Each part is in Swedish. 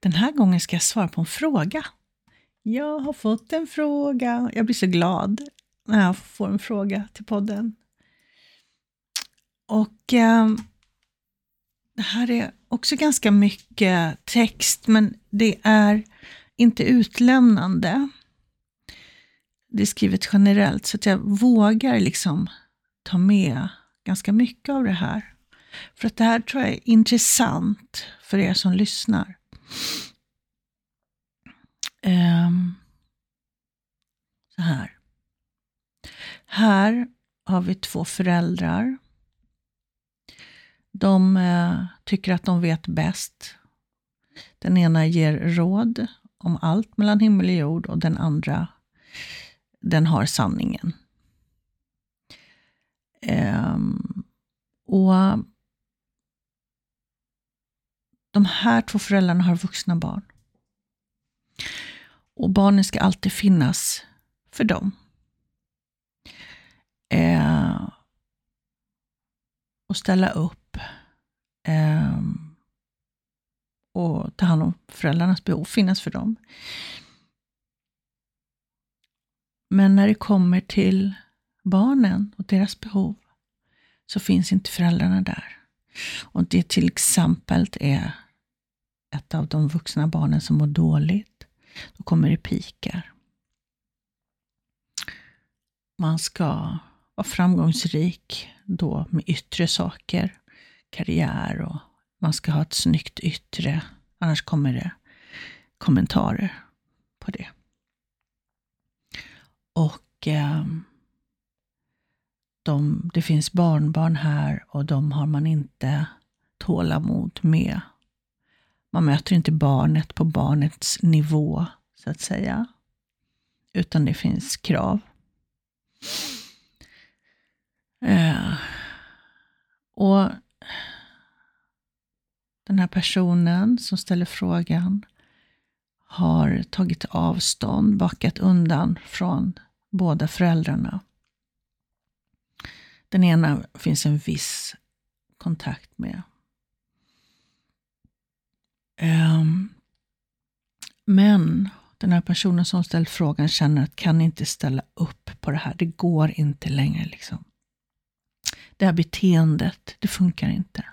den här gången ska jag svara på en fråga. Jag har fått en fråga. Jag blir så glad när jag får en fråga till podden. Och ehm, det här är också ganska mycket text, men det är inte utlämnande. Det är skrivet generellt, så att jag vågar liksom ta med ganska mycket av det här. För att det här tror jag är intressant för er som lyssnar. Um, så här. Här har vi två föräldrar. De uh, tycker att de vet bäst. Den ena ger råd om allt mellan himmel och jord och den andra, den har sanningen. Um, och de här två föräldrarna har vuxna barn. Och barnen ska alltid finnas för dem. Eh, och ställa upp. Eh, och ta hand om föräldrarnas behov, finnas för dem. Men när det kommer till barnen och deras behov så finns inte föräldrarna där. Och det till exempel är ett av de vuxna barnen som mår dåligt, då kommer det pikar. Man ska vara framgångsrik då med yttre saker, karriär och man ska ha ett snyggt yttre, annars kommer det kommentarer på det. Och eh, de, det finns barnbarn här och de har man inte tålamod med. Man möter inte barnet på barnets nivå, så att säga. Utan det finns krav. Eh, och den här personen som ställer frågan har tagit avstånd, backat undan från båda föräldrarna. Den ena finns en viss kontakt med. Um, men den här personen som ställt frågan känner att kan inte ställa upp på det här. Det går inte längre. liksom. Det här beteendet, det funkar inte.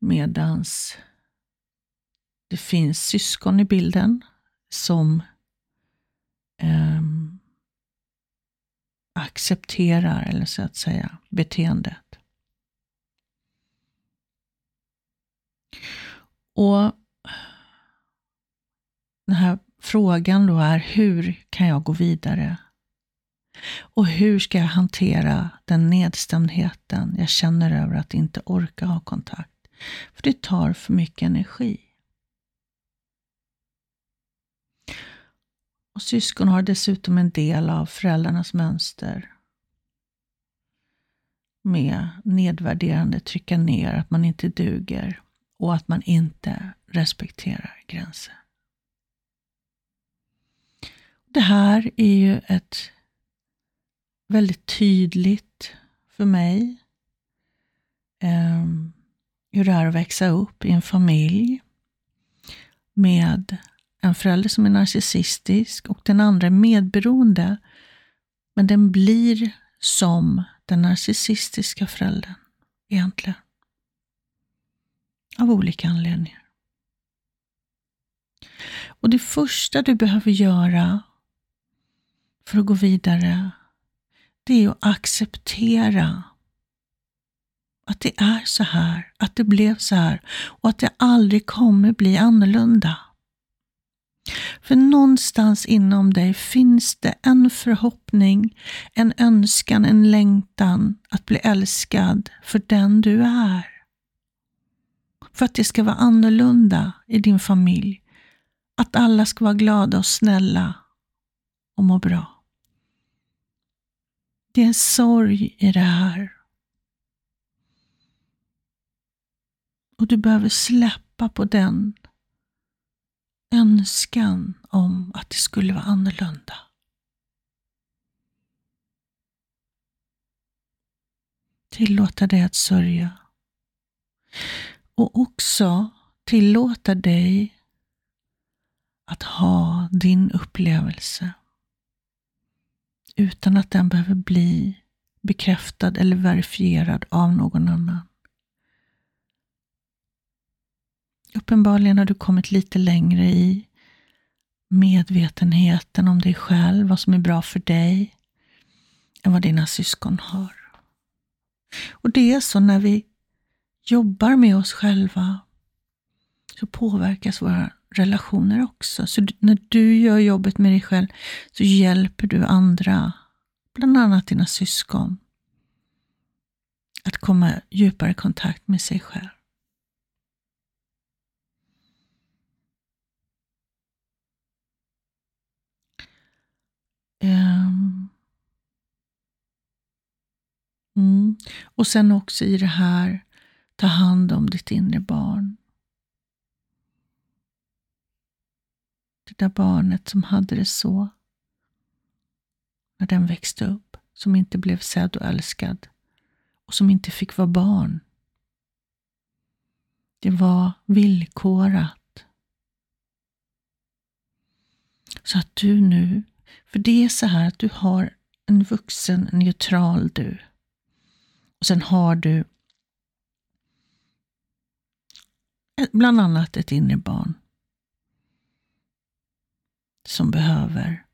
Medans det finns syskon i bilden som um, accepterar, eller så att säga, beteendet. Och den här frågan då är, hur kan jag gå vidare? Och hur ska jag hantera den nedstämdheten jag känner över att inte orka ha kontakt? För det tar för mycket energi. Och syskon har dessutom en del av föräldrarnas mönster med nedvärderande, trycka ner, att man inte duger och att man inte respekterar gränser. Det här är ju ett väldigt tydligt för mig eh, hur det är att växa upp i en familj med en förälder som är narcissistisk och den andra är medberoende. Men den blir som den narcissistiska föräldern egentligen. Av olika anledningar. Och det första du behöver göra för att gå vidare, det är att acceptera att det är så här, att det blev så här och att det aldrig kommer bli annorlunda. För någonstans inom dig finns det en förhoppning, en önskan, en längtan att bli älskad för den du är. För att det ska vara annorlunda i din familj. Att alla ska vara glada och snälla och må bra. Det är en sorg i det här. Och du behöver släppa på den önskan om att det skulle vara annorlunda. Tillåta dig att sörja. Och också tillåta dig att ha din upplevelse utan att den behöver bli bekräftad eller verifierad av någon annan. Uppenbarligen har du kommit lite längre i medvetenheten om dig själv, vad som är bra för dig, än vad dina syskon har. Och det är så när vi jobbar med oss själva så påverkas våra relationer också. Så när du gör jobbet med dig själv så hjälper du andra, bland annat dina syskon, att komma djupare i kontakt med sig själv. Um. Mm. Och sen också i det här, ta hand om ditt inre barn. Det där barnet som hade det så när den växte upp, som inte blev sedd och älskad och som inte fick vara barn. Det var villkorat. Så att du nu, för det är så här att du har en vuxen neutral du. Och sen har du bland annat ett inre barn som behöver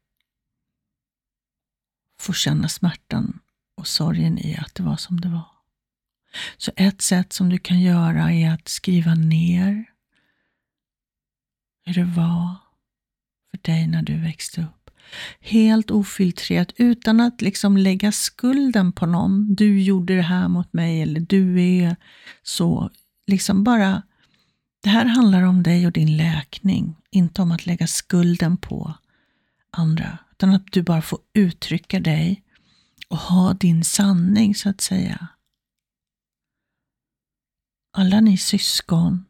få känna smärtan och sorgen i att det var som det var. Så ett sätt som du kan göra är att skriva ner hur det var för dig när du växte upp. Helt ofiltrerat, utan att liksom lägga skulden på någon. Du gjorde det här mot mig eller du är så. Liksom bara, det här handlar om dig och din läkning, inte om att lägga skulden på andra. Utan att du bara får uttrycka dig och ha din sanning så att säga. Alla ni syskon,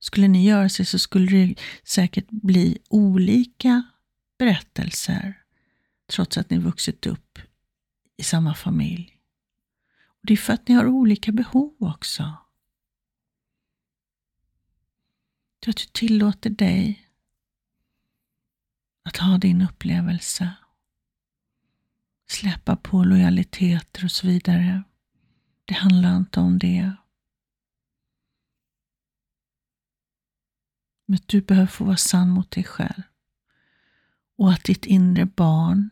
skulle ni göra sig så skulle det säkert bli olika berättelser trots att ni vuxit upp i samma familj. Och det är för att ni har olika behov också. Det att du tillåter dig att ha din upplevelse. Släppa på lojaliteter och så vidare. Det handlar inte om det. Men du behöver få vara sann mot dig själv. Och att ditt inre barn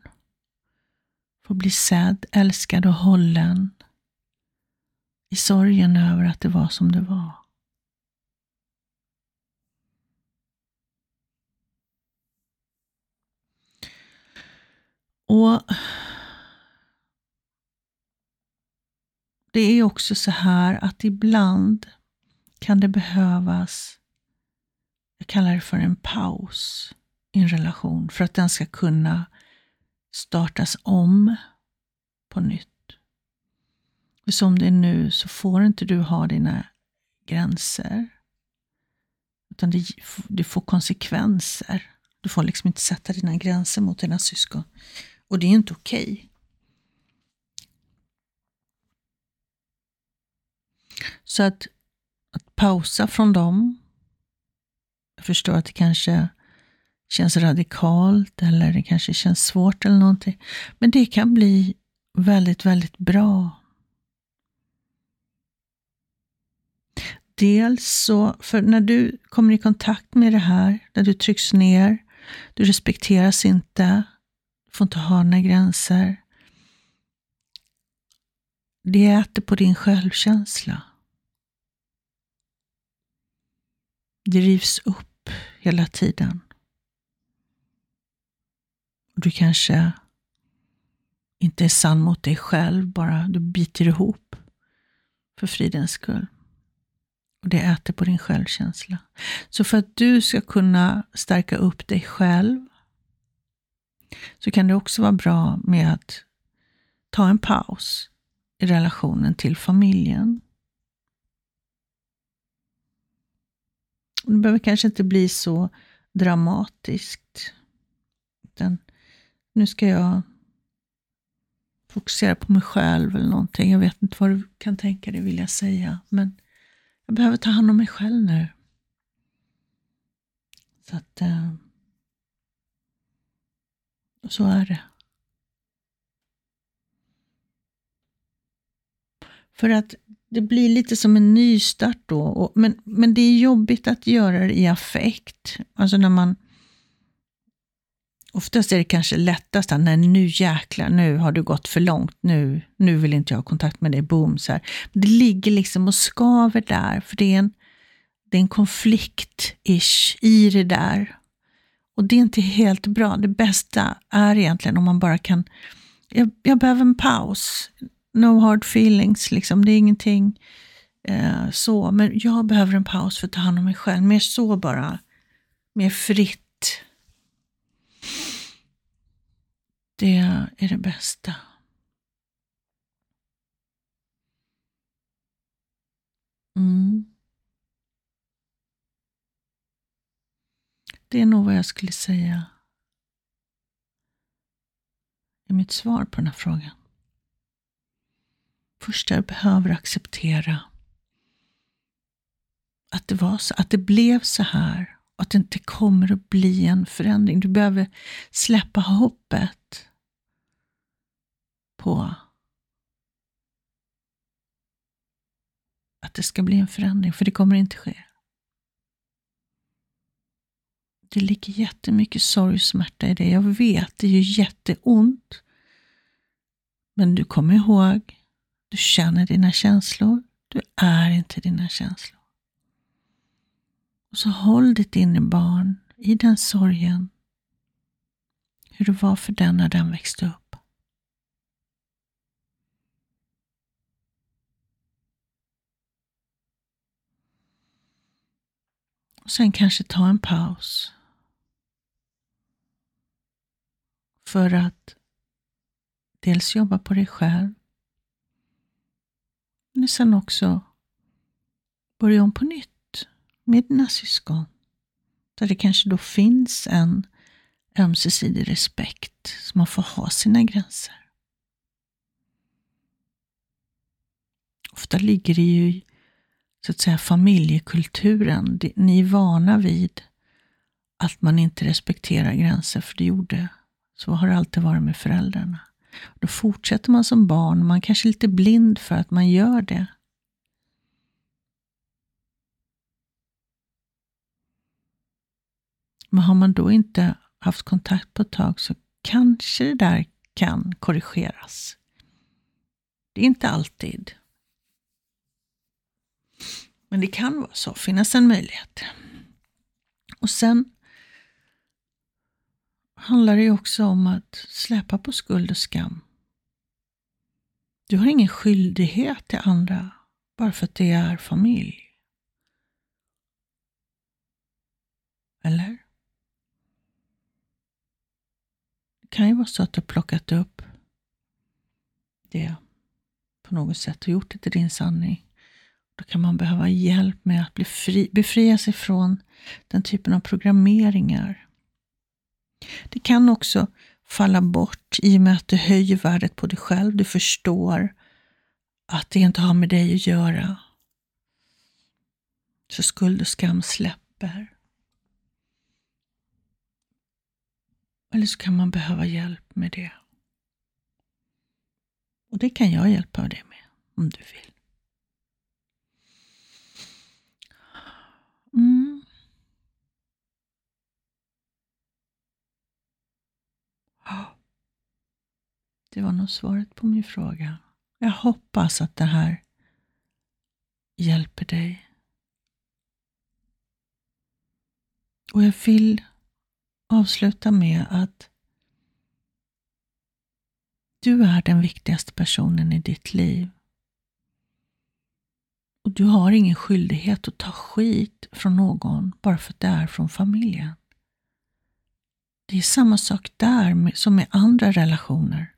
får bli sedd, älskad och hållen i sorgen över att det var som det var. Och Det är också så här att ibland kan det behövas, jag kallar det för en paus i en relation för att den ska kunna startas om på nytt. För som det är nu så får inte du ha dina gränser. Utan det, det får konsekvenser. Du får liksom inte sätta dina gränser mot dina syskon. Och det är inte okej. Okay. Så att, att pausa från dem. Jag förstår att det kanske känns radikalt eller det kanske känns svårt eller någonting. Men det kan bli väldigt, väldigt bra. Dels så, för när du kommer i kontakt med det här, när du trycks ner, du respekteras inte, får inte ha några gränser. Det äter på din självkänsla. Det rivs upp hela tiden. Du kanske inte är sann mot dig själv, bara du biter ihop för fridens skull. Och det äter på din självkänsla. Så för att du ska kunna stärka upp dig själv så kan det också vara bra med att ta en paus i relationen till familjen. Det behöver kanske inte bli så dramatiskt. Utan nu ska jag fokusera på mig själv eller någonting. Jag vet inte vad du kan tänka dig vilja säga, men jag behöver ta hand om mig själv nu. Så att... Eh, så är det. För att det blir lite som en nystart då. Och, men, men det är jobbigt att göra det i affekt. Alltså när man... Oftast är det kanske lättast att, nej nu jäklar, nu har du gått för långt, nu, nu vill inte jag ha kontakt med dig, boom. Så här. Det ligger liksom och skaver där, för det är en, det är en konflikt-ish i det där. Och det är inte helt bra. Det bästa är egentligen om man bara kan, jag, jag behöver en paus no hard feelings, liksom. det är ingenting eh, så. Men jag behöver en paus för att ta hand om mig själv. Mer så bara. Mer fritt. Det är det bästa. Mm. Det är nog vad jag skulle säga i mitt svar på den här frågan. Först jag behöver acceptera att det var så, att det blev så här och att det inte kommer att bli en förändring. Du behöver släppa hoppet på att det ska bli en förändring, för det kommer inte ske. Det ligger jättemycket sorg och smärta i det. Jag vet, det gör jätteont. Men du kommer ihåg du känner dina känslor. Du är inte dina känslor. Och så håll ditt inre barn i den sorgen. Hur det var för den när den växte upp. Och sen kanske ta en paus. För att dels jobba på dig själv men sen också börja om på nytt med dina syskon. Där det kanske då finns en ömsesidig respekt, så man får ha sina gränser. Ofta ligger det ju i så att säga, familjekulturen. Ni är vana vid att man inte respekterar gränser, för det gjorde, så har det alltid varit med föräldrarna. Då fortsätter man som barn, man kanske är lite blind för att man gör det. Men har man då inte haft kontakt på ett tag så kanske det där kan korrigeras. Det är inte alltid. Men det kan vara så, finnas en möjlighet. Och sen handlar det ju också om att släpa på skuld och skam. Du har ingen skyldighet till andra bara för att det är familj. Eller? Det kan ju vara så att du har plockat upp det på något sätt och gjort det till din sanning. Då kan man behöva hjälp med att bli fri, befria sig från den typen av programmeringar det kan också falla bort i och med att du höjer värdet på dig själv. Du förstår att det inte har med dig att göra. Så skuld och skam släpper. Eller så kan man behöva hjälp med det. Och det kan jag hjälpa dig med om du vill. Mm. Det var nog svaret på min fråga. Jag hoppas att det här hjälper dig. Och jag vill avsluta med att du är den viktigaste personen i ditt liv. Och du har ingen skyldighet att ta skit från någon bara för att det är från familjen. Det är samma sak där som med andra relationer.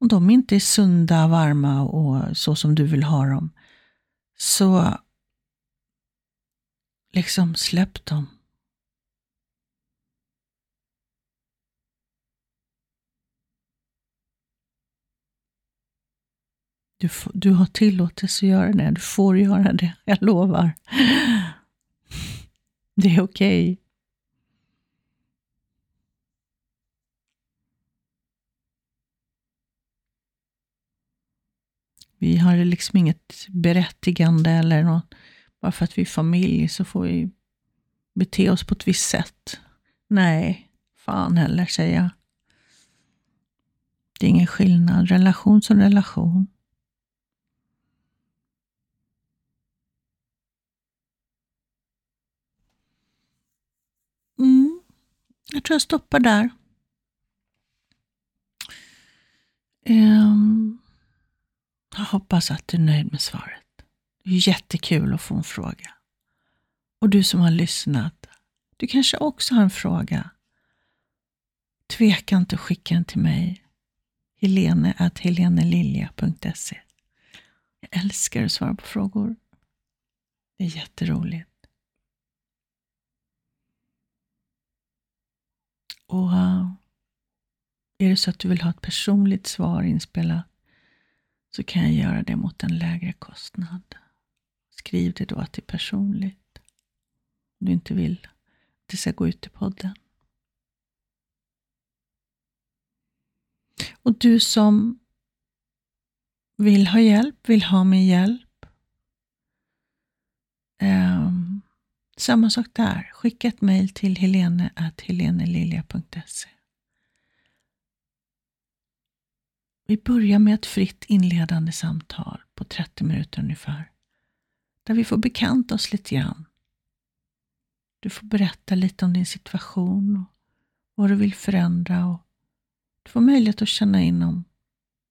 Om de inte är sunda, varma och så som du vill ha dem, så liksom släpp dem. Du, du har tillåtelse att göra det. Du får göra det. Jag lovar. Det är okej. Okay. Vi har liksom inget berättigande eller något. Bara för att vi är familj så får vi bete oss på ett visst sätt. Nej, fan heller, säger jag. Det är ingen skillnad. Relation som relation. Mm. Jag tror jag stoppar där. Um, jag hoppas att du är nöjd med svaret. Det är jättekul att få en fråga. Och du som har lyssnat, du kanske också har en fråga. Tveka inte att skicka den till mig. Helene at helenelilja.se Jag älskar att svara på frågor. Det är jätteroligt. Och eh, är det så att du vill ha ett personligt svar inspelat så kan jag göra det mot en lägre kostnad. Skriv det då till personligt. Om du inte vill att det ska gå ut i podden. Och du som vill ha hjälp, vill ha min hjälp. Um, samma sak där. Skicka ett mejl till helene.helenelilja.se Vi börjar med ett fritt inledande samtal på 30 minuter ungefär. Där vi får bekanta oss lite grann. Du får berätta lite om din situation och vad du vill förändra och du får möjlighet att känna in om,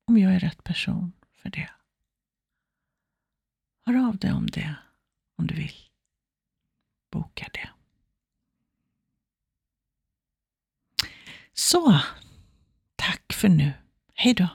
om jag är rätt person för det. Hör av dig om det om du vill. Boka det. Så, tack för nu. Hej då.